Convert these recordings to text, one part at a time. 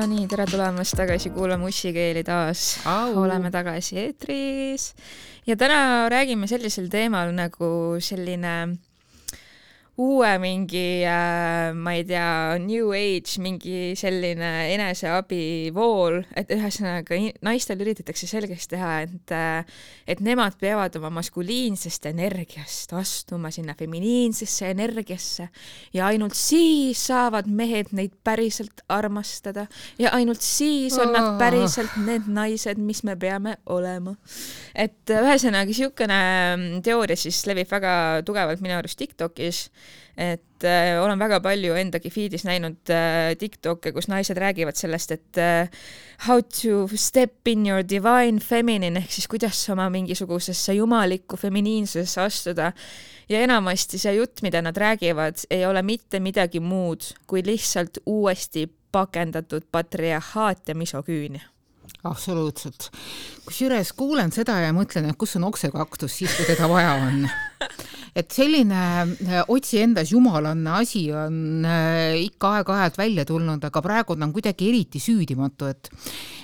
no nii, tere tulemast tagasi kuulama Ussikeeli taas. oleme tagasi eetris ja täna räägime sellisel teemal nagu selline uue mingi äh,, ma ei tea, new age mingi selline eneseabivool, et ühesõnaga naistele üritatakse selgeks teha, et äh, et nemad peavad oma maskuliinsest energiast astuma sinna feminiinsesse energiasse ja ainult siis saavad mehed neid päriselt armastada ja ainult siis on nad päriselt need naised, mis me peame olema. et ühesõnaga niisugune teooria siis levib väga tugevalt minu arust Tiktokis et äh, olen väga palju endagi feed'is näinud äh, TikTok'e, kus naised räägivad sellest, et äh, how to step in your divine feminine ehk siis kuidas oma mingisugusesse jumalikku feminiinsusesse astuda. ja enamasti see jutt, mida nad räägivad, ei ole mitte midagi muud kui lihtsalt uuesti pakendatud patriarhaat ja misoküünia absoluutselt. kusjuures kuulen seda ja mõtlen, et kus on oksekaktus siis, kui teda vaja on et selline äh, otsi endas jumalanna asi on äh, ikka aeg-ajalt välja tulnud, aga praegu ta on kuidagi eriti süüdimatu, et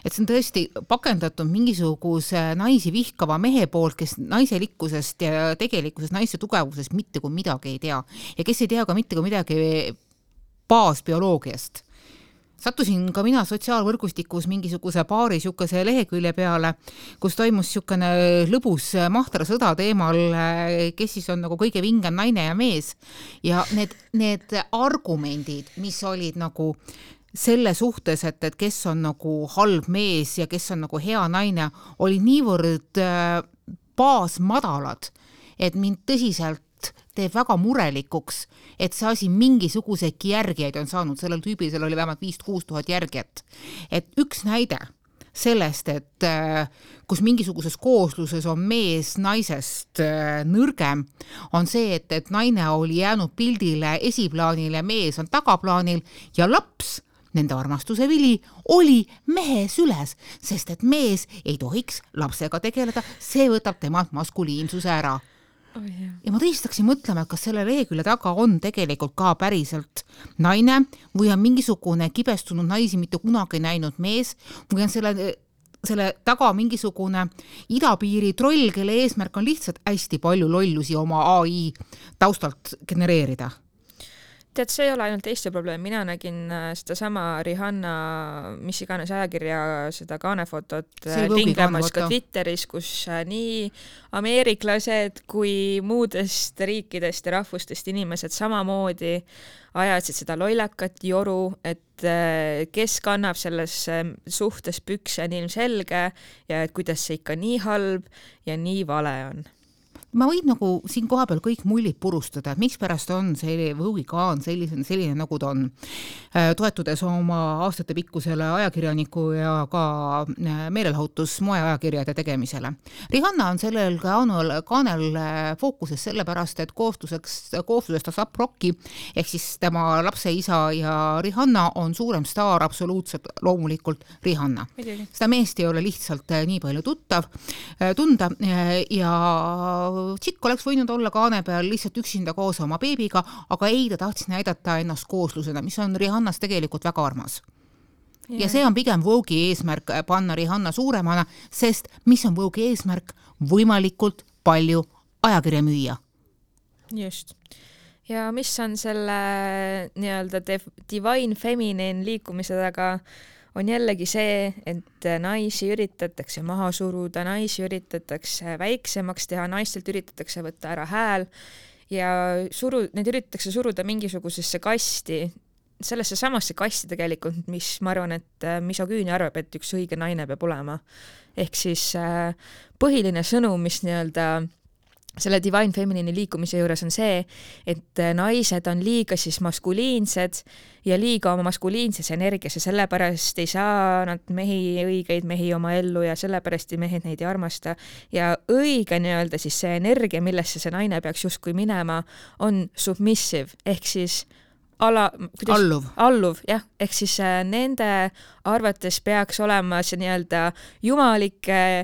et see on tõesti pakendatud mingisuguse naisi vihkava mehe poolt, kes naiselikkusest ja tegelikkusest naiste tugevusest mitte kui midagi ei tea. Ja kes ei tea ka mitte kui midagi baasbioloogiast sattusin ka mina sotsiaalvõrgustikus mingisuguse paari niisuguse lehekülje peale, kus toimus niisugune lõbus mahtrasõda teemal, kes siis on nagu kõige vingem naine ja mees. Ja need, need argumendid, mis olid nagu selle suhtes, et, et kes on nagu halb mees ja kes on nagu hea naine, olid niivõrd äh, baasmadalad, et mind tõsiselt teeb väga murelikuks, et see asi mingisuguseidki järgijaid on saanud, sellel tüübil, seal oli vähemalt viis-kuus tuhat järgijat. et üks näide sellest, et äh, kus mingisuguses koosluses on mees naisest äh, nõrgem, on see, et, et naine oli jäänud pildile esiplaanile, mees on tagaplaanil ja laps nende armastuse vili oli mehe süles, sest et mees ei tohiks lapsega tegeleda, see võtab temalt maskuliinsuse ära oh,. Yeah. ja ma tõesti hakkasin mõtlema, et kas selle lehekülje taga on tegelikult ka päriselt naine või on mingisugune kibestunud naisi mitte kunagi näinud mees või on selle selle taga mingisugune idapiiri troll, kelle eesmärk on lihtsalt hästi palju lollusi oma ai taustalt genereerida tead, see ei ole ainult Eesti probleem, mina nägin äh, sedasama Rihanna, mis iganes ajakirja seda kaanefotot äh, tingimas ka Twitteris, kus äh, nii ameeriklased kui muudest riikidest ja rahvustest inimesed samamoodi ajasid seda lollakat joru, et kes kannab selles suhtes pükse, on ilmselge ja et kuidas see ikka nii halb ja nii vale on ma võin nagu siin kohapeal kõik mullid purustada, et mikspärast on see Vogue'i kaan selline, selline, nagu ta on. Äh, toetudes oma aastatepikkusele ajakirjaniku ja ka äh, meelelahutus moeajakirjade tegemisele. Rihanna on sellel kaanel, kaanel äh, fookuses sellepärast, et koosluseks, kooslusest ta saab rokki, ehk siis tema lapse isa ja Rihanna on suurem staar absoluutselt loomulikult Rihanna. seda meest ei ole lihtsalt nii palju tuttav, tunda ja tšikk oleks võinud olla kaane peal lihtsalt üksinda koos oma beebiga, aga ei, ta tahtis näidata ennast kooslusena, mis on Rihannas tegelikult väga armas yeah.. ja see on pigem Vogue'i eesmärk, äh, panna Rihanna suuremana, sest mis on Vogue'i eesmärk? võimalikult palju ajakirja müüa. just ja mis on selle nii-öelda divine feminine liikumise taga on jällegi see, et naisi üritatakse maha suruda, naisi üritatakse väiksemaks teha, naistelt üritatakse võtta ära hääl ja suru, neid üritatakse suruda mingisugusesse kasti, sellesse samasse kasti tegelikult, mis ma arvan, et misoküünia arvab, et üks õige naine peab olema. ehk siis äh, põhiline sõnum, mis nii-öelda selle Divine Feminine'i liikumise juures on see, et naised on liiga siis maskuliinsed ja liiga oma maskuliinses energias ja sellepärast ei saa nad mehi, õigeid mehi oma ellu ja sellepärast mehed neid ei armasta. ja õige nii-öelda siis see energia, millesse see naine peaks justkui minema, on submissive ehk siis ala, kuidas alluv, alluv, jah, ehk siis äh, nende arvates peaks olema see nii-öelda jumalik äh,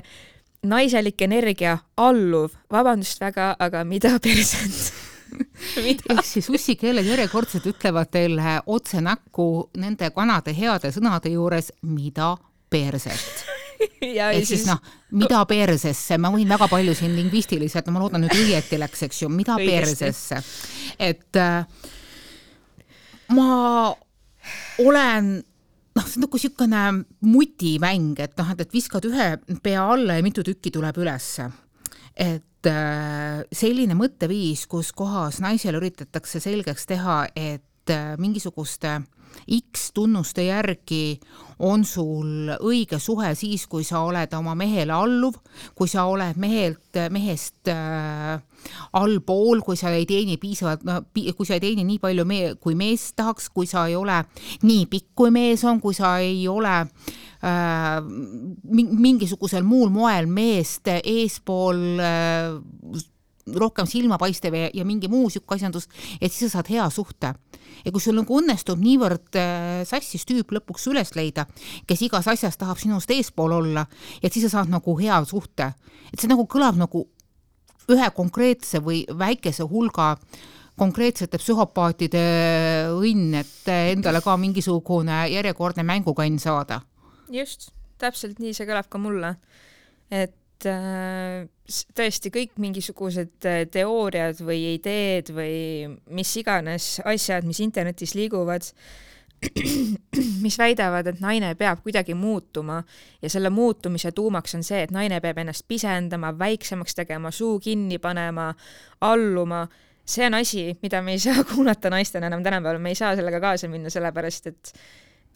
naiselik energia alluv, vabandust väga, aga mida perset ehk siis ussikeeled järjekordselt ütlevad teile otse näkku nende vanade heade sõnade juures, mida perset ehk siis noh, mida persesse, ma võin väga palju siin lingvistiliselt, no ma loodan nüüd õieti läks, eks ju, mida Õigesti. persesse. et äh, ma olen noh, see on nagu niisugune mutimäng, et noh, et, et viskad ühe pea alla ja mitu tükki tuleb ülesse. et äh, selline mõtteviis, kus kohas naisele üritatakse selgeks teha, et äh, mingisuguste X tunnuste järgi on sul õige suhe siis, kui sa oled oma mehele alluv, kui sa oled mehelt, mehest äh, allpool, kui sa ei teeni piisavalt, no kui sa ei teeni nii palju me-, kui mees tahaks, kui sa ei ole nii pikk, kui mees on, kui sa ei ole äh, mingisugusel muul moel meest eespool äh, rohkem silmapaistev ja, ja mingi muu sihuke asjandus, et siis sa saad hea suhte. ja kui sul nagu õnnestub niivõrd äh, sassis tüüp lõpuks üles leida, kes igas asjas tahab sinust eespool olla, et siis sa saad nagu hea suhte. et see nagu kõlab nagu ühe konkreetse või väikese hulga konkreetsete psühhopaatide õnn, et endale ka mingisugune järjekordne mängukann saada. just, täpselt nii see kõlab ka mulle. et tõesti kõik mingisugused äh, teooriad või ideed või mis iganes asjad, mis internetis liiguvad, mis väidavad, et naine peab kuidagi muutuma ja selle muutumise tuumaks on see, et naine peab ennast pisendama, väiksemaks tegema, suu kinni panema, alluma, see on asi, mida me ei saa kuulata naistena enam tänapäeval, me ei saa sellega kaasa minna, sellepärast et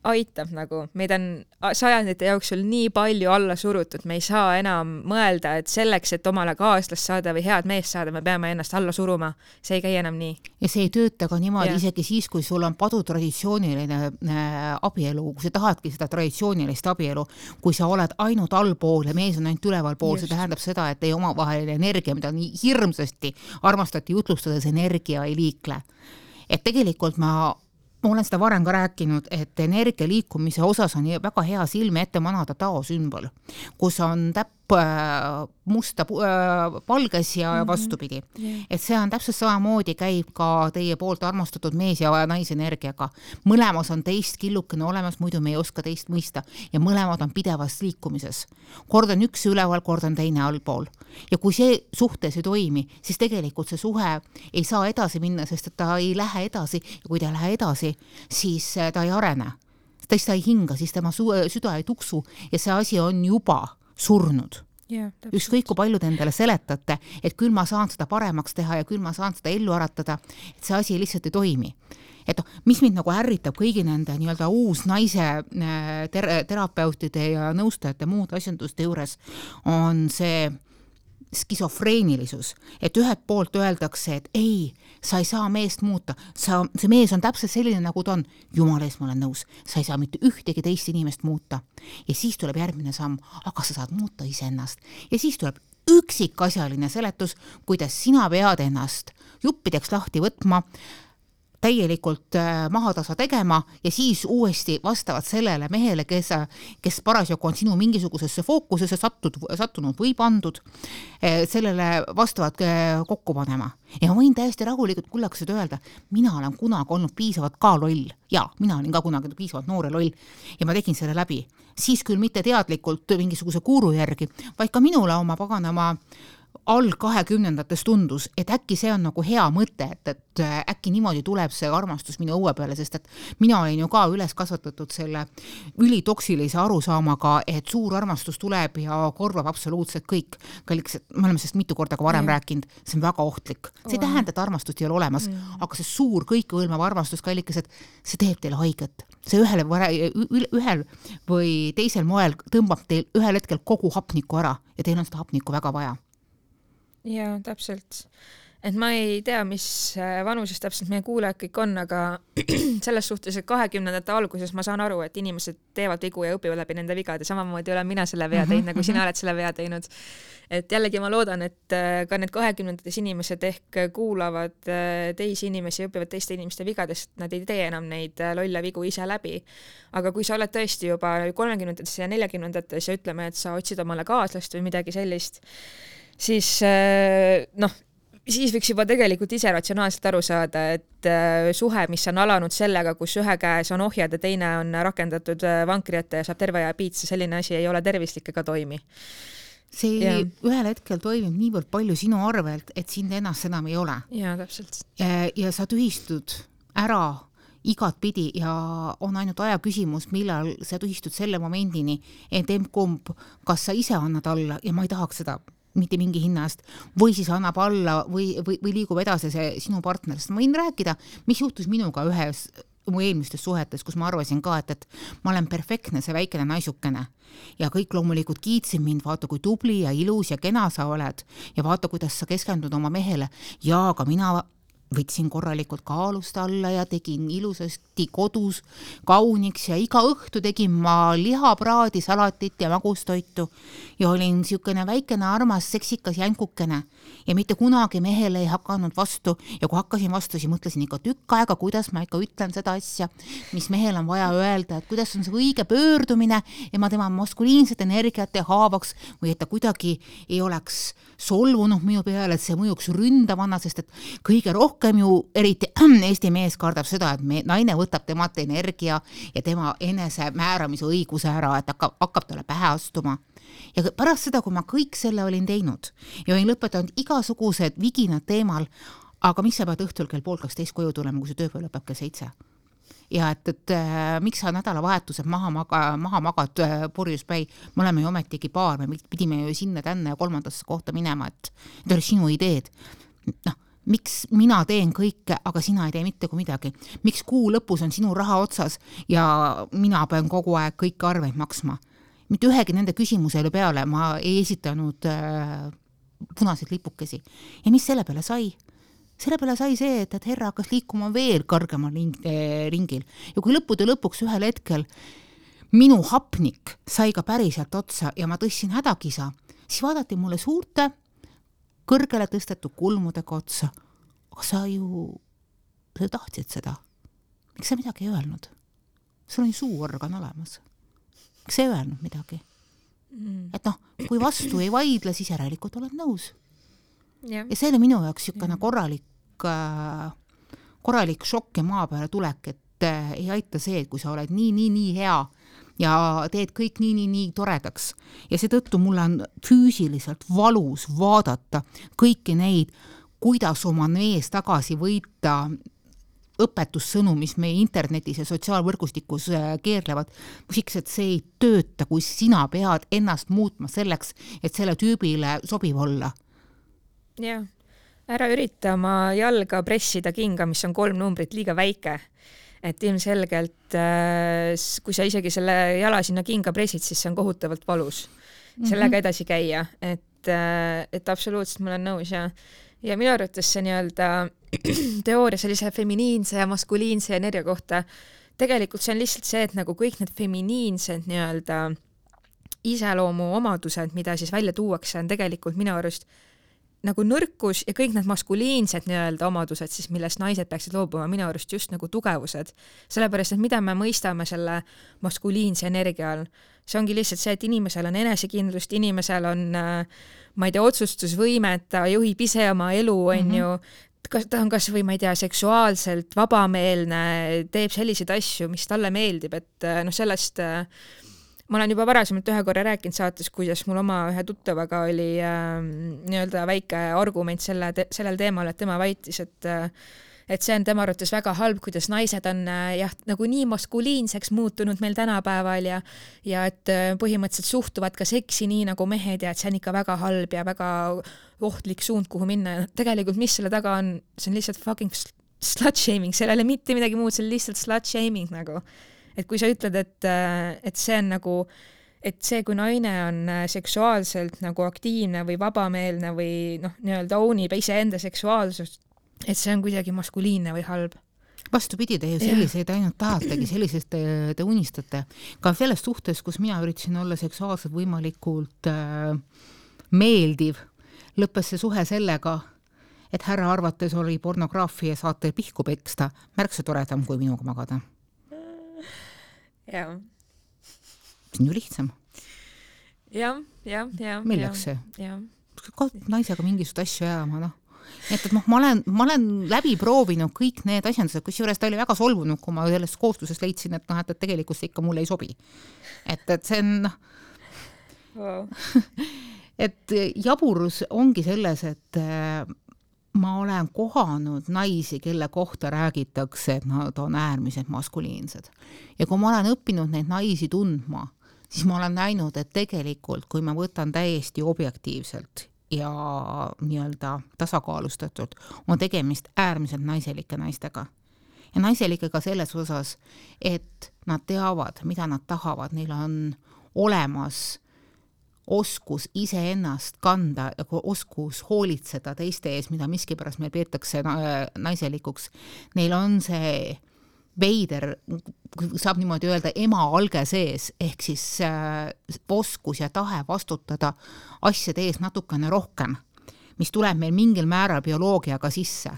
aitab nagu, meid on sajandite jooksul nii palju alla surutud, me ei saa enam mõelda, et selleks, et omale kaaslast saada või head meest saada, me peame ennast alla suruma. see ei käi enam nii. ja see ei tööta ka niimoodi ja. isegi siis, kui sul on padutraditsiooniline äh, abielu, kui sa tahadki seda traditsioonilist abielu, kui sa oled ainult allpool ja mees on ainult ülevalpool, see tähendab seda, et teie omavaheline energia, mida nii hirmsasti armastati jutlustades, energia ei liikle. et tegelikult ma ma olen seda varem ka rääkinud, et energia liikumise osas on väga hea silme ette manada Tao sümbol, kus on täp-, Äh, musta äh, valges ja mm -hmm. vastupidi yeah.. et see on täpselt samamoodi, käib ka teie poolt armastatud mees ja naisenergiaga. mõlemas on teist killukene olemas, muidu me ei oska teist mõista ja mõlemad on pidevas liikumises. kord on üks üleval, kord on teine allpool. ja kui see suhtes ei toimi, siis tegelikult see suhe ei saa edasi minna, sest et ta ei lähe edasi ja kui ta ei lähe edasi, siis äh, ta ei arene siis ta ei hinga, siis tema süda ei tuksu ja see asi on juba surnud yeah,. ükskõik, kui palju te endale seletate, et küll ma saan seda paremaks teha ja küll ma saan seda ellu äratada, et see asi lihtsalt ei toimi. et noh, mis mind nagu ärritab kõigi nende nii-öelda uusnaise äh, ter terapeutide ja nõustajate muude asjanduste juures, on see skisofreenilisus, et ühelt poolt öeldakse, et ei, sa ei saa meest muuta, sa, see mees on täpselt selline, nagu ta on. jumala eest, ma olen nõus, sa ei saa mitte ühtegi teist inimest muuta. ja siis tuleb järgmine samm, aga sa saad muuta iseennast. Ja siis tuleb üksikasjaline seletus, kuidas sina pead ennast juppideks lahti võtma täielikult äh, mahatasa tegema ja siis uuesti vastavalt sellele mehele, kes, kes parasjagu on sinu mingisugusesse fookusesse sattud, sattunud või pandud, äh, sellele vastavalt äh, kokku panema. ja ma võin täiesti rahulikult kullakesed öelda, mina olen kunagi olnud piisavalt ka loll ja mina olin ka kunagi piisavalt noor ja loll ja ma tegin selle läbi, siis küll mitte teadlikult mingisuguse kuuru järgi, vaid ka minule oma paganama äh, all kahekümnendates tundus, et äkki see on nagu hea mõte, et, et äh, äkki niimoodi tuleb see armastus minu õue peale, sest et mina olin ju ka üles kasvatatud selle ülitoksilise arusaamaga, et suur armastus tuleb ja korvab absoluutselt kõik. kallikesed, me oleme sellest mitu korda ka varem mm. rääkinud, see on väga ohtlik. see ei tähenda, et armastust ei ole olemas mm., aga see suur kõikehõlmav armastus, kallikesed, see teeb teile haiget. see ühel, ühel või teisel moel tõmbab teil ühel hetkel kogu hapnikku ära ja teil on seda hapnikku väga vaja jaa, täpselt. et ma ei tea, mis äh, vanuses täpselt meie kuulajad kõik on, aga selles suhtes, et kahekümnendate alguses ma saan aru, et inimesed teevad vigu ja õpivad läbi nende vigade, samamoodi olen mina selle vea teinud, nagu sina oled selle vea teinud. et jällegi ma loodan, et äh, ka need kahekümnendates inimesed ehk kuulavad äh, teisi inimesi ja õpivad teiste inimeste vigadest, nad ei tee enam neid lolle vigu ise läbi. aga kui sa oled tõesti juba kolmekümnendates ja neljakümnendates ja ütleme, et sa otsid omale kaaslast või midagi sellist, siis äh, noh, siis võiks juba tegelikult ise ratsionaalselt aru saada, et äh, suhe, mis on alanud sellega, kus ühe käes on ohjad ja teine on rakendatud äh, vankri ette ja saab terve aja piitsa, selline asi ei ole tervislik ega toimi. see ja. ühel hetkel toimib niivõrd palju sinu arvelt, et sind ennast enam ei ole. jaa, täpselt. ja sa tühistud ära igatpidi ja on ainult aja küsimus, millal sa tühistud selle momendini, et emb-kumb, kas sa ise annad alla ja ma ei tahaks seda mitte mingi hinna eest, või siis annab alla või, või, või liigub edasi see sinu partner, sest ma võin rääkida, mis juhtus minuga ühes mu eelmistes suhetes, kus ma arvasin ka, et, et ma olen perfektne, see väikene naisukene. Ja kõik loomulikult kiitsid mind, vaata kui tubli ja ilus ja kena sa oled. Ja vaata, kuidas sa keskendud oma mehele. Ja aga mina võtsin korralikult kaalust alla ja tegin ilusasti kodus kauniks ja iga õhtu tegin ma lihapraadi, salatit ja magustoitu. Ja olin niisugune väikene armas seksikas jänkukene. Ja mitte kunagi mehele ei hakanud vastu. Ja kui hakkasin vastu, siis mõtlesin ikka tükk aega, kuidas ma ikka ütlen seda asja, mis mehel on vaja öelda, et kuidas on see õige pöördumine ja ma tema maskuliinset energiat ei haavaks või et ta kuidagi ei oleks solvunud minu peale, et see mõjuks ründavana, sest et kõige rohkem ju eriti Eesti mees kardab seda, et me, naine võtab temalt energia ja tema enesemääramise õiguse ära, et hakkab, hakkab talle pähe astuma ja pärast seda, kui ma kõik selle olin teinud ja olin lõpetanud igasugused viginad teemal, aga miks sa pead õhtul kell pool kaksteist koju tulema, kui su tööpäev lõpeb kell seitse? ja et, et äh, miks sa nädalavahetusel maha maga-, maha magad äh, purjus päi, me oleme ju ometigi paar, me pidime ju sinna-tänna ja kolmandasse kohta minema, et need olid sinu ideed. noh, miks mina teen kõike, aga sina ei tee mitte kui midagi? miks kuu lõpus on sinu raha otsas ja mina pean kogu aeg kõiki arveid maksma? mitte ühegi nende küsimusele peale ma ei esitanud äh, punaseid lipukesi. ja mis selle peale sai? selle peale sai see, et, et Herra hakkas liikuma veel kõrgemal ring, eh, ringil ja kui lõppude lõpuks ühel hetkel minu hapnik sai ka päriselt otsa ja ma tõstsin hädakisa, siis vaadati mulle suurte kõrgele tõstetud kulmudega otsa. aga sa ju, sa tahtsid seda. miks sa midagi ei öelnud? sul on ju suuorgan olemas. miks sa ei öelnud midagi mm.? et noh, kui vastu ei vaidle, siis järelikult oled nõus ja, see oli minu jaoks niisugune korralik, äh, korralik šokk ja maa peale tulek, et äh, ei aita see, et kui sa oled nii, nii, nii hea ja teed kõik nii, nii, nii toredaks. Ja seetõttu mul on füüsiliselt valus vaadata kõiki neid, kuidas oma mees tagasi võita õpetussõnu, mis meie internetis ja sotsiaalvõrgustikus äh, keerlevad, küsiks, et see ei tööta, kui sina pead ennast muutma selleks, et selle tüübile sobiv olla. Jah, ära ürita oma jalga pressida kinga, mis on kolm numbrit liiga väike. Et ilmselgelt äh, kui sa isegi selle jala sinna kinga pressid, siis see on kohutavalt valus sellega mhm. edasi käia, et, äh, et absoluutselt ma olen nõus ja ja minu arvates see nii-öelda teooria sellise feminiinse ja maskuliinse energia kohta, tegelikult see on lihtsalt see, et nagu kõik need feminiinsed nii-öelda iseloomuomadused, mida siis välja tuuakse, on tegelikult minu arust nagu nõrkus ja kõik need maskuliinsed nii-öelda omadused siis, millest naised peaksid loobuma, minu arust just nagu tugevused. sellepärast, et mida me mõistame selle maskuliinse energia all, see ongi lihtsalt see, et inimesel on enesekindlust, inimesel on ma ei tea, otsustusvõimet, ta juhib ise oma elu, on ju, kas ta on kasvõi ma ei tea, seksuaalselt vabameelne, teeb selliseid asju, mis talle meeldib, et noh, sellest äh, ma olen juba varasemalt ühe korra rääkinud saates, kuidas mul oma ühe tuttavaga oli äh, nii-öelda väike argument selle te, sellel teemal, et tema väitis, et äh, et see on tema arvates väga halb, kuidas naised on äh, jah, nagu nii maskuliinseks muutunud meil tänapäeval ja ja et äh, põhimõtteliselt suhtuvad ka seksi nii nagu mehed ja et see on ikka väga halb ja väga ohtlik suund, kuhu minna. Ja tegelikult, mis selle taga on, see on lihtsalt fucking slut shaming, seal ei ole mitte midagi muud, see on lihtsalt slut shaming nagu et kui sa ütled, et, äh, et see on nagu, et see, kui naine on äh, seksuaalselt nagu aktiivne või vabameelne või noh, nii-öelda own ib iseenda seksuaalsust, et see on kuidagi maskuliinne või halb vastupidi, te ju selliseid ainult tahategi, selliseid te, te unistate. ka selles suhtes, kus mina üritasin olla seksuaalselt võimalikult äh, meeldiv, lõppes see suhe sellega, et härra arvates oli pornograafia saate pihku peksta märksa toredam kui minuga magada. see on ju lihtsam. jah, jah, jah. milleks see? jah naisega mingisuguseid asju ajama, noh nii et, et noh, ma olen, ma olen läbi proovinud kõik need asjandused, kusjuures ta oli väga solvunud, kui ma sellest kooslusest leidsin, et noh, et, et tegelikult see ikka mulle ei sobi. et, et see on noh wow. et jaburus ongi selles, et äh, ma olen kohanud naisi, kelle kohta räägitakse, et nad on äärmiselt maskuliinsed. ja kui ma olen õppinud neid naisi tundma, siis ma olen näinud, et tegelikult, kui ma võtan täiesti objektiivselt ja nii-öelda tasakaalustatult, on tegemist äärmiselt naiselike naistega. ja naiselike ka selles osas, et nad teavad, mida nad tahavad, neil on olemas oskus iseennast kanda ja oskus hoolitseda teiste ees, mida miskipärast meil peetakse naiselikuks. Neil on see veider, saab niimoodi öelda, ema alge sees, ehk siis äh, oskus ja tahe vastutada asjade ees natukene rohkem, mis tuleb meil mingil määral bioloogiaga sisse.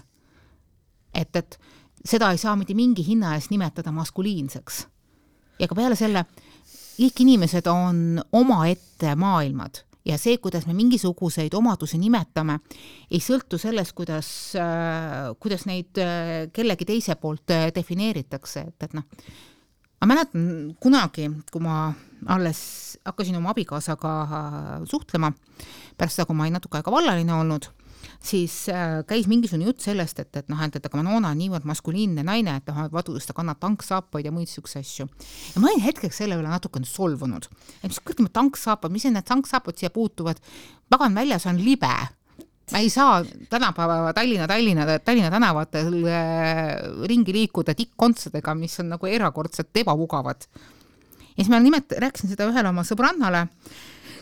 et, et seda ei saa mitte mingi hinna eest nimetada maskuliinseks. ja ka peale selle kõik inimesed on omaette maailmad ja see, kuidas me mingisuguseid omadusi nimetame, ei sõltu sellest, kuidas, äh, kuidas neid äh, kellegi teise poolt äh, defineeritakse, et, et noh, ma mäletan kunagi, kui ma alles hakkasin oma abikaasaga suhtlema, pärast seda, kui ma olin natuke aega vallaline olnud siis äh, käis mingisugune jutt sellest, et, et noh, et, et aga Manona on niivõrd maskuliinne naine, et noh, vadudest ta kannab tanksaapaid ja muid siukseid asju. ja ma olin hetkeks selle üle natukene solvunud, et mis kuradi tanksaapad, mis need tanksaapad siia puutuvad, pagan väljas on libe ma ei saa tänapäeva Tallinna, Tallinna, Tallinna tänavatel äh, ringi liikuda tikkkontsadega, mis on nagu erakordselt ebamugavad. ja siis ma nimet-, rääkisin seda ühele oma sõbrannale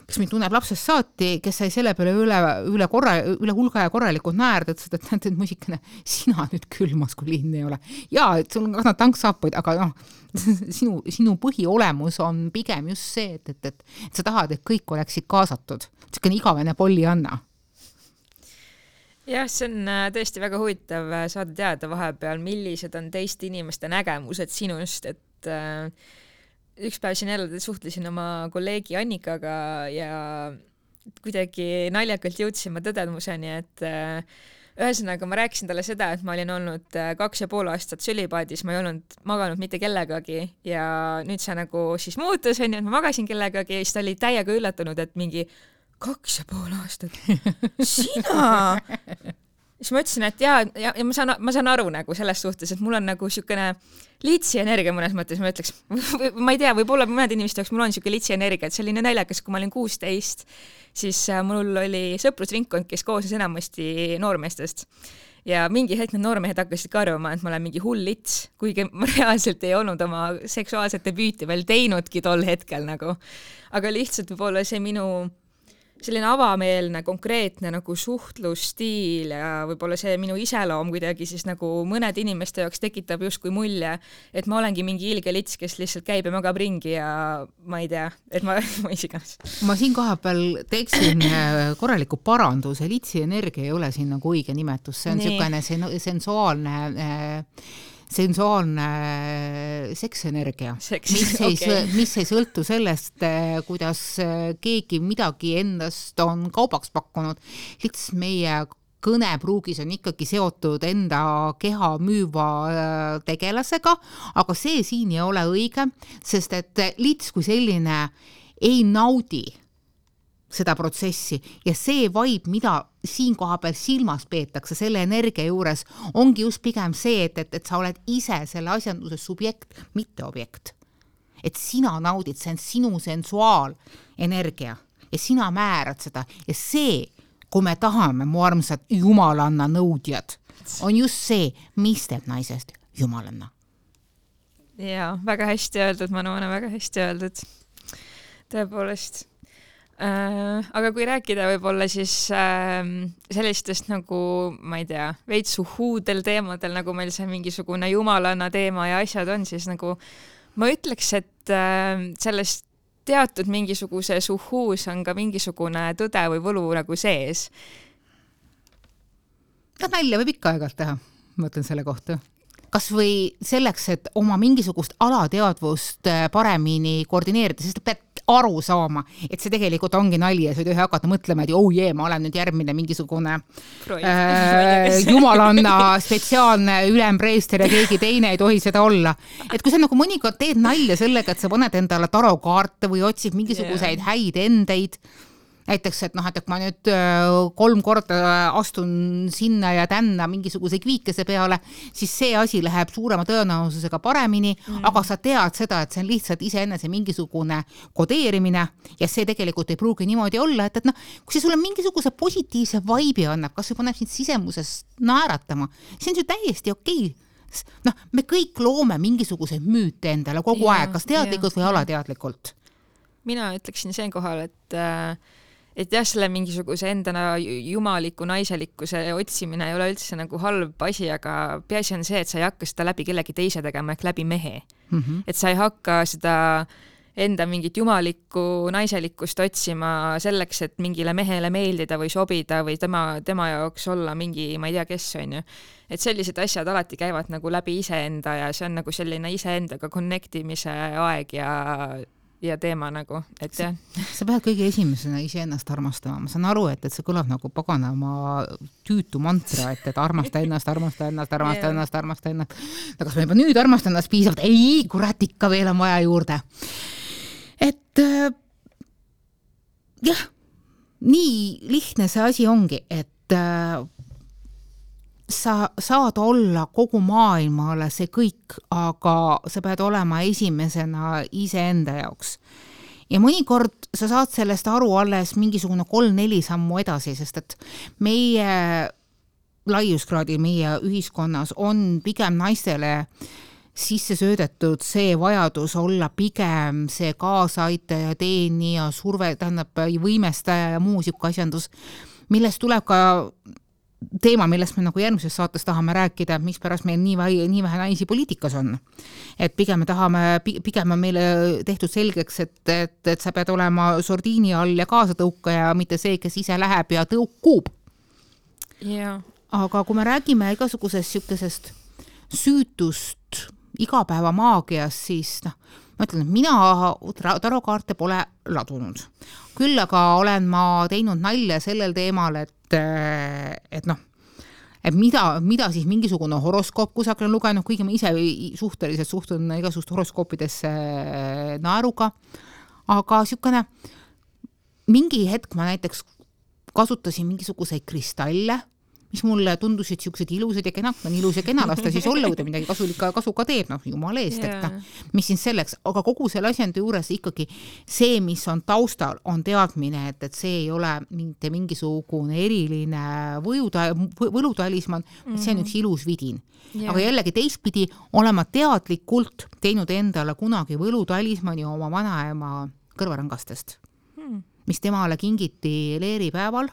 kes mind tunneb lapsest saati, kes sai selle peale üle, üle korra, üle hulga ja korralikult naerda, ütles, et näed, et muisikene, sina nüüd küll maskuliinne ei ole. jaa, et sul on ka tanksaapaid, aga noh, sinu, sinu põhiolemus on pigem just see, et, et, et, et sa tahad, et kõik oleksid kaasatud. niisugune igavene pollianna jah, see on äh, tõesti väga huvitav äh, saada teada vahepeal, millised on teiste inimeste nägemused sinust, et äh, üks päev siin jälle suhtlesin oma kolleegi Annikaga ja kuidagi naljakalt jõudsime tõdemuseni, et äh, ühesõnaga ma rääkisin talle seda, et ma olin olnud äh, kaks ja pool aastat sülipaadis, ma ei olnud maganud mitte kellegagi ja nüüd see nagu siis muutus, onju, et ma magasin kellegagi ja siis ta oli täiega üllatunud, et mingi kaks ja pool aastat. sina? Siis ma ütlesin, et jaa, ja, ja ma saan, ma saan aru nagu selles suhtes, et mul on nagu niisugune litsi energia mõnes mõttes, ma ütleks, ma ei tea, võib-olla mõnede inimeste jaoks mul on niisugune litsi energia, et see oli nii naljakas, kui ma olin kuusteist, siis äh, mul oli sõprusringkond, kes koosnes enamasti noormeestest ja mingi hetk need noormehed hakkasid ka arvama, et ma olen mingi hull lits, kuigi ma reaalselt ei olnud oma seksuaalset debüüti veel teinudki tol hetkel nagu. aga lihtsalt võib-olla see minu selline avameelne, konkreetne nagu suhtlusstiil ja võib-olla see minu iseloom kuidagi siis nagu mõnede inimeste jaoks tekitab justkui mulje, et ma olengi mingi ilge lits, kes lihtsalt käib ja magab ringi ja ma ei tea, et ma, mis iganes. ma siin kohapeal teeksin äh, korraliku paranduse, litsi energia ei ole siin nagu õige nimetus, see on niisugune sen sensuaalne äh, sensuaalne äh, seksenergia, mis ei okay., mis ei sõltu sellest, äh, kuidas äh, keegi midagi endast on kaubaks pakkunud, lihtsalt meie kõnepruugis on ikkagi seotud enda keha müüva tegelasega, aga see siin ei ole õige, sest et lits kui selline ei naudi seda protsessi ja see vibe, mida siin koha peal silmas peetakse selle energia juures, ongi just pigem see, et, et, et sa oled ise selle asjanduse subjekt, mitte objekt. et sina naudid, see on sinu sensuaalenergia ja sina määrad seda ja see, kui me tahame, mu armsad jumalanna nõudjad, on just see, mis teeb naisest jumalanna. jaa, väga hästi öeldud, Manuane, väga hästi öeldud. tõepoolest aga kui rääkida võib-olla siis äh, sellistest nagu, ma ei tea, veits uhhuudel teemadel, nagu meil see mingisugune jumalanna teema ja asjad on, siis nagu ma ütleks, et äh, sellest teatud mingisuguses uhhuus on ka mingisugune tõde või võlu nagu sees. no nalja võib ikka aeg-ajalt teha, ma ütlen selle kohta kas või selleks, et oma mingisugust alateadvust äh, paremini koordineerida, sest et aru saama, et see tegelikult ongi nali ja sa ei tohi hakata mõtlema, et oh jee, ma olen nüüd järgmine mingisugune äh, jumalanna spetsiaalne ülempreester ja keegi teine ei tohi seda olla. et kui sa nagu mõnikord teed nalja sellega, et sa paned endale tarokaarte või otsid mingisuguseid yeah. häid endeid näiteks, et noh, et kui ma nüüd äh, kolm korda astun sinna ja tänna mingisuguse kviikese peale, siis see asi läheb suurema tõenäosusega paremini mm., aga sa tead seda, et see on lihtsalt iseenese mingisugune kodeerimine ja see tegelikult ei pruugi niimoodi olla, et, et noh, kui see sulle mingisuguse positiivse vibe'i annab, kas või paneb sind sisemuses naeratama, see on ju täiesti okei okay noh, me kõik loome mingisuguseid müüte endale kogu ja, aeg, kas teadlikult ja, või alateadlikult. mina ütleksin siinkohal, et äh, et jah, selle mingisuguse endana jumaliku naiselikkuse otsimine ei ole üldse nagu halb asi, aga peaasi on see, et sa ei hakka seda läbi kellegi teise tegema ehk läbi mehe mm. -hmm. et sa ei hakka seda enda mingit jumalikku naiselikkust otsima selleks, et mingile mehele meeldida või sobida või tema, tema jaoks olla mingi, ma ei tea, kes onju. et sellised asjad alati käivad nagu läbi iseenda ja see on nagu selline iseendaga connect imise aeg ja ja teema nagu, et jah. sa pead kõige esimesena iseennast armastama, ma saan aru, et, et see kõlab nagu paganama tüütu mantra, et, et armasta ennast, armasta ennast, armasta yeah. ennast, armasta ennast. no kas ma juba nüüd armastan ennast piisavalt? ei, kurat, ikka veel on vaja juurde. et äh, jah, nii lihtne see asi ongi, et äh, sa saad olla kogu maailmale see kõik, aga sa pead olema esimesena iseenda jaoks. ja mõnikord sa saad sellest aru alles mingisugune kolm-neli sammu edasi, sest et meie laiuskraadil meie ühiskonnas on pigem naistele sisse söödetud see vajadus olla pigem see kaasaaitaja, teenija, surve, tähendab võimestaja ja muu sihuke asjandus, millest tuleb ka teema, millest me nagu järgmises saates tahame rääkida, et mispärast meil nii vähe, nii vähe naisi poliitikas on. et pigem me tahame, pigem on meile tehtud selgeks, et, et, et sa pead olema sordiini all ja kaasatõukaja, mitte see, kes ise läheb ja tõukub. aga kui me räägime igasugusest niisugusest süütust igapäevamaagiast, siis noh, ma ütlen, et mina tarokaarte pole ladunud. küll aga olen ma teinud nalja sellel teemal, et, et noh, et mida, mida siis mingisugune horoskoop kusagil on lugenud, kuigi ma ise suhteliselt suhtun igasuguste horoskoopidesse naeruga, aga niisugune mingi hetk ma näiteks kasutasin mingisuguseid kristalle mis mulle tundusid siuksed ilusad ja kenad, on ilus ja kena, las ta siis olla, kui ta midagi kasulikku, kasu ka teeb, noh jumala eest yeah., et noh, mis siin selleks, aga kogu selle asjandi juures ikkagi see, mis on taustal, on teadmine, et, et see ei ole mitte mingisugune eriline võjuta-, võlutalismann mm, -hmm. see on üks ilus vidin yeah.. aga jällegi teistpidi olen ma teadlikult teinud endale kunagi võlutalismanni oma vanaema kõrvarõngastest mm., mis temale kingiti leeripäeval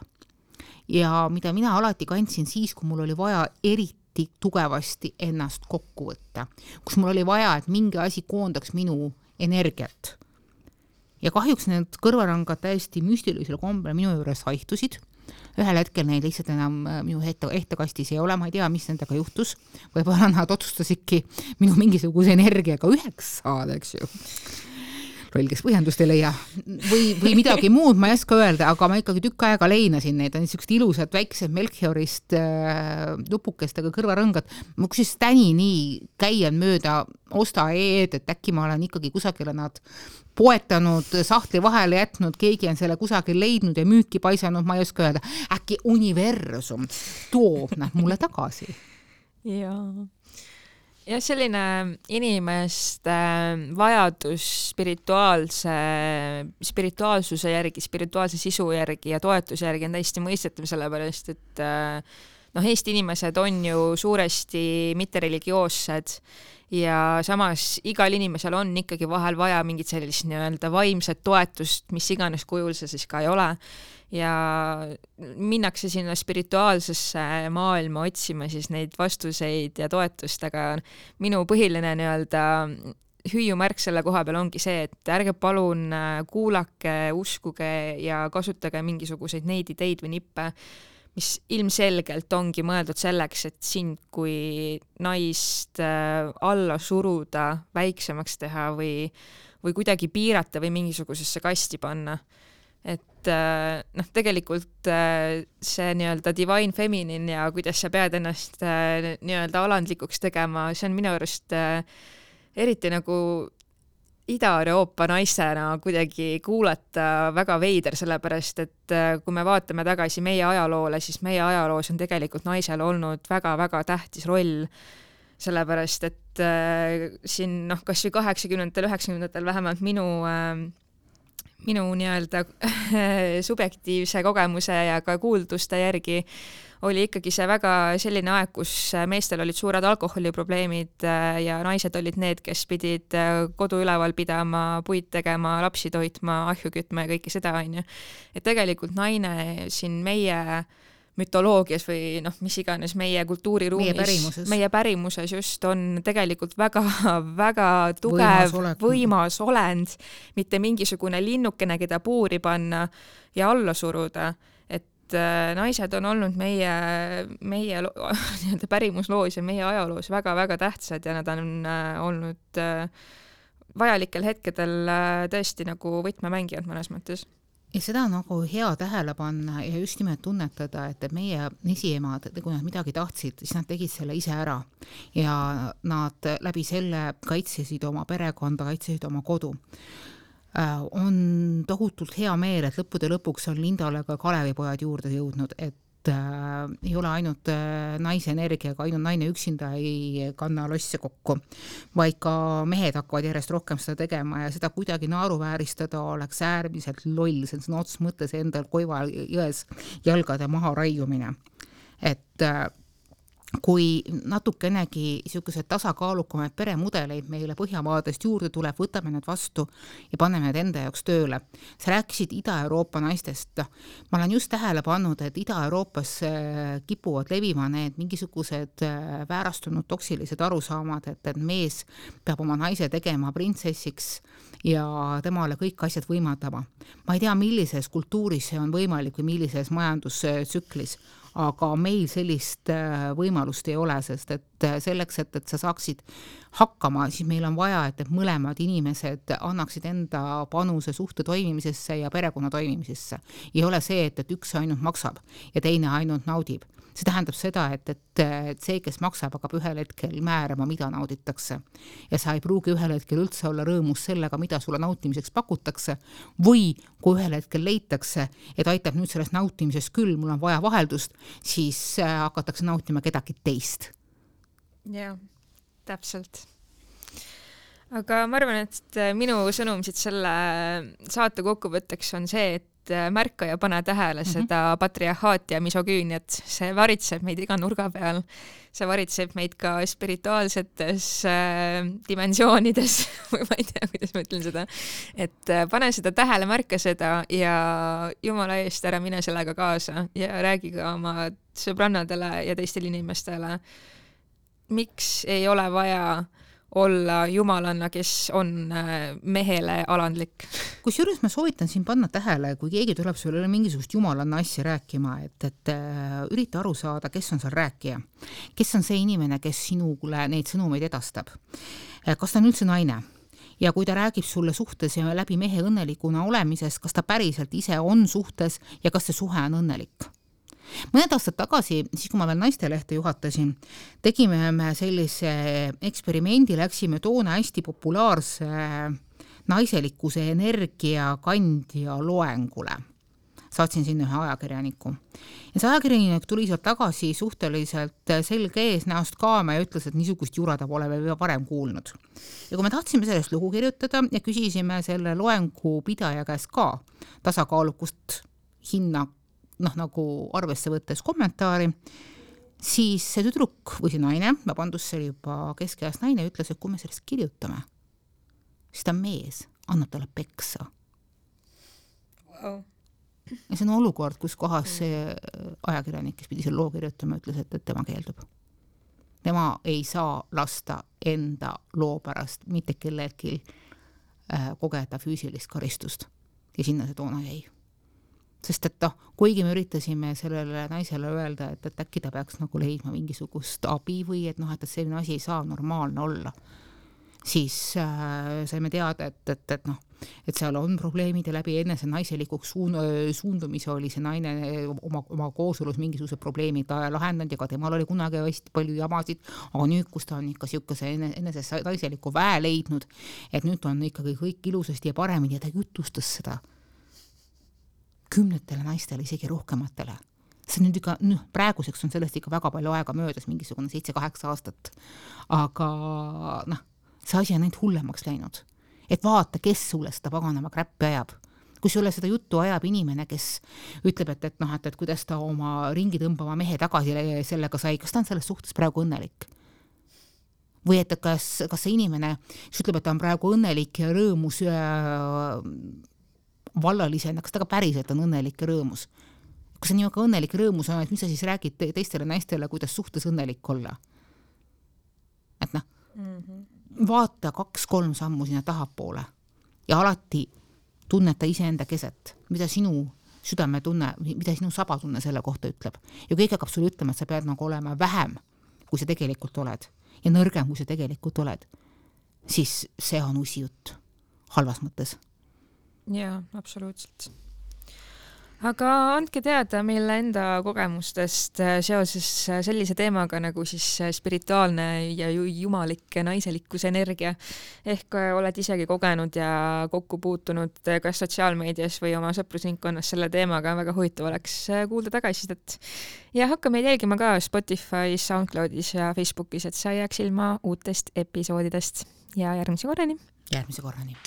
ja mida mina alati kandsin siis, kui mul oli vaja eriti tugevasti ennast kokku võtta, kus mul oli vaja, et mingi asi koondaks minu energiat. ja kahjuks need kõrvarõngad täiesti müstilisel kombel minu juures haihtusid ühel hetkel neid lihtsalt enam äh, minu ehte, ehtekastis ei ole, ma ei tea, mis nendega juhtus. võib-olla nad otsustasidki minu mingisuguse energiaga üheks saada, eks ju roll, kes põhjendust ei leia või, või midagi muud, ma ei oska öelda, aga ma ikkagi tükk aega leinasin neid, niisugused ilusad väiksed Melchiorist äh, lupukestega kõrvarõngad. ma kusjuures tänini käian mööda osta.ee-d, et äkki ma olen ikkagi kusagile nad poetanud, sahtli vahele jätnud, keegi on selle kusagil leidnud ja müüki paisanud, ma ei oska öelda. äkki universum toob nad mulle tagasi? jaa jah, selline inimeste vajadus spirituaalse, spirituaalsuse järgi, spirituaalse sisu järgi ja toetuse järgi on täiesti mõistetav, sellepärast et äh, noh, Eesti inimesed on ju suuresti mittereligioossed ja samas igal inimesel on ikkagi vahel vaja mingit sellist nii-öelda vaimset toetust, mis iganes kujul see siis ka ei ole ja minnakse sinna spirituaalsesse maailma otsima siis neid vastuseid ja toetust, aga minu põhiline nii-öelda hüüumärk selle koha peal ongi see, et ärge palun äh, kuulake, uskuge ja kasutage mingisuguseid neid ideid või nippe, mis ilmselgelt ongi mõeldud selleks, et sind kui naist äh, alla suruda, väiksemaks teha või või kuidagi piirata või mingisugusesse kasti panna. Et äh, noh, tegelikult äh, see nii-öelda divine feminine ja kuidas sa pead ennast äh, nii-öelda alandlikuks tegema, see on minu arust eriti nagu Ida-Euroopa naisena kuidagi kuulata väga veider, sellepärast et kui me vaatame tagasi meie ajaloole, siis meie ajaloos on tegelikult naisel olnud väga-väga tähtis roll. Sellepärast et äh, siin noh, kas või kaheksakümnendatel, üheksakümnendatel vähemalt minu äh, minu nii-öelda subjektiivse kogemuse ja ka kuulduste järgi oli ikkagi see väga selline aeg, kus meestel olid suured alkoholiprobleemid äh, ja naised olid need, kes pidid äh, kodu üleval pidama, puid tegema, lapsi toitma, ahju kütma ja kõike seda, onju. et tegelikult naine siin meie äh, mütoloogias või noh, mis iganes meie kultuuriruumis, meie pärimuses, meie pärimuses just on tegelikult väga-väga tugev, võimas olend, mitte mingisugune linnukene, keda puuri panna ja alla suruda. et äh, naised on olnud meie, meie nii-öelda pärimusloos ja meie ajaloos väga-väga tähtsad ja nad on äh, olnud äh, vajalikel hetkedel tõesti nagu võtmemängijad mõnes mõttes ja seda on nagu hea tähele panna ja just nimelt tunnetada, et, et meie esiemad, kui nad midagi tahtsid, siis nad tegid selle ise ära. Ja nad läbi selle kaitsesid oma perekonda, kaitsesid oma kodu. Äh, on tohutult hea meel, et lõppude lõpuks on Lindale ka Kalevipojad juurde jõudnud, et äh, ei ole ainult äh, naise energiaga, ainult naine üksinda ei kanna losse kokku, vaid ka mehed hakkavad järjest rohkem seda tegema ja seda kuidagi naeruvääristada oleks äärmiselt loll, see on sõna otseses mõttes endal koiva jões jalgade maha raiumine. et äh, kui natukenegi niisuguseid tasakaalukamaid peremudeleid meile Põhjamaadest juurde tuleb, võtame need vastu ja paneme need enda jaoks tööle. sa rääkisid Ida-Euroopa naistest, ma olen just tähele pannud, et Ida-Euroopas äh, kipuvad levima need mingisugused äh, väärastunud toksilised arusaamad, et, et mees peab oma naise tegema printsessiks ja temale kõik asjad võimaldama. ma ei tea, millises kultuuris see on võimalik või millises majandustsüklis, aga meil sellist äh, võimalust ei ole, sest et äh, selleks, et, et sa saaksid hakkama, siis meil on vaja, et need mõlemad inimesed annaksid enda panuse suhte toimimisesse ja perekonna toimimisesse. ei ole see, et, et üks ainult maksab ja teine ainult naudib see tähendab seda, et, et, see, kes maksab, hakkab ühel hetkel määrama, mida nauditakse. ja sa ei pruugi ühel hetkel üldse olla rõõmus sellega, mida sulle nautimiseks pakutakse või kui ühel hetkel leitakse, et aitab nüüd sellest nautimisest küll, mul on vaja vaheldust, siis äh, hakatakse nautima kedagi teist. jah, täpselt aga ma arvan, et minu sõnum siit selle saate kokkuvõtteks on see, et äh, märka ja pane tähele mm -hmm. seda patriarhaati ja misogüüniat, see varitseb meid iga nurga peal. see varitseb meid ka spirituaalsetes äh, dimensioonides või ma ei tea, kuidas ma ütlen seda. et äh, pane seda tähele, märka seda ja jumala eest ära mine sellega kaasa ja räägi ka oma sõbrannadele ja teistele inimestele. miks ei ole vaja äh, olla jumalanna, kes on äh, mehele alandlik. kusjuures ma soovitan siin panna tähele, kui keegi tuleb sulle mingisugust jumalanna asja rääkima, et, et äh, ürita aru saada, kes on seal rääkija. kes on see inimene, kes sinule neid sõnumeid edastab. Äh, kas ta on üldse naine? ja kui ta räägib sulle suhtes ja läbi mehe õnnelikuna olemisest, kas ta päriselt ise on suhtes ja kas see suhe on õnnelik mõned aastad tagasi, siis kui ma veel naistelehte juhatasin, tegime me sellise eksperimendi, läksime toona hästi populaarse naiselikkuse energiakandja loengule saatsin sinna ühe ajakirjaniku. ja see ajakirjanik tuli sealt tagasi suhteliselt selge ees, näost kaama ja ütles, et niisugust jura ta pole veel varem kuulnud. ja kui me tahtsime sellest lugu kirjutada ja küsisime selle loengu pidaja käest ka tasakaalukust hinna noh, nagu arvesse võttes kommentaari, siis see tüdruk või see naine, vabandust, see oli juba keskeas naine, ütles, et kui me sellest kirjutame, siis ta mees annab talle peksa. Wow.. ja see on olukord, kus kohas see ajakirjanik, kes pidi selle loo kirjutama, ütles, et, et tema keeldub. tema ei saa lasta enda loo pärast mitte kellelgi äh, kogeda füüsilist karistust. Ja sinna see toona jäi sest et noh, kuigi me üritasime sellele naisele öelda, et, et äkki ta peaks nagu leidma mingisugust abi või et noh, et, et selline asi ei saa normaalne olla, siis äh, saime teada, et, et, et noh, et seal on probleemid ja läbi enese naiselikuks suun-, suundumise oli see naine oma, oma kooselus mingisugused probleemid lahendanud ja ka temal oli kunagi hästi palju jamasid, aga nüüd, kus ta on ikka niisuguse eneses naiseliku väe leidnud, et nüüd on ikkagi kõik ilusasti ja paremini ja ta jutustas seda kümnetele naistele, isegi rohkematele see nüüd ikka, noh, praeguseks on sellest ikka väga palju aega möödas, mingisugune seitse-kaheksa aastat. aga noh, see asi on ainult hullemaks läinud. et vaata, kes sulle seda paganama kräppi ajab. kui sulle seda juttu ajab inimene, kes ütleb, et, et noh, et, et kuidas ta oma ringi tõmbava mehe tagasi sellega sai, kas ta on selles suhtes praegu õnnelik? või et kas, kas see inimene, kes ütleb, et ta on praegu õnnelik ja rõõmus äh, vallalisena, kas ta ka päriselt on õnnelik ja rõõmus? kui sa niisugune õnnelik ja rõõmus oled, mis sa siis räägid teistele naistele, kuidas suhtes õnnelik olla? et noh mm -hmm., vaata kaks-kolm sammu sinna tahapoole ja alati tunneta iseenda keset, mida sinu südametunne, mida sinu sabatunne selle kohta ütleb. ja kõik hakkab sulle ütlema, et sa pead nagu olema vähem, kui sa tegelikult oled ja nõrgem, kui sa tegelikult oled, siis see on usijutt halvas mõttes. Jaa, absoluutselt aga andke teada meile enda kogemustest äh, seoses äh, sellise teemaga nagu siis äh, spirituaalne ja jumalik naiselikkuse energia. ehk oled isegi kogenud ja kokku puutunud kas sotsiaalmeedias või oma sõprusringkonnas selle teemaga, väga huvitav oleks kuulda tagasisidet. ja hakka meid jälgima ka Spotify's, SoundCloudis ja Facebookis, et sa ei jääks ilma uutest episoodidest ja järgmise korrani. järgmise korrani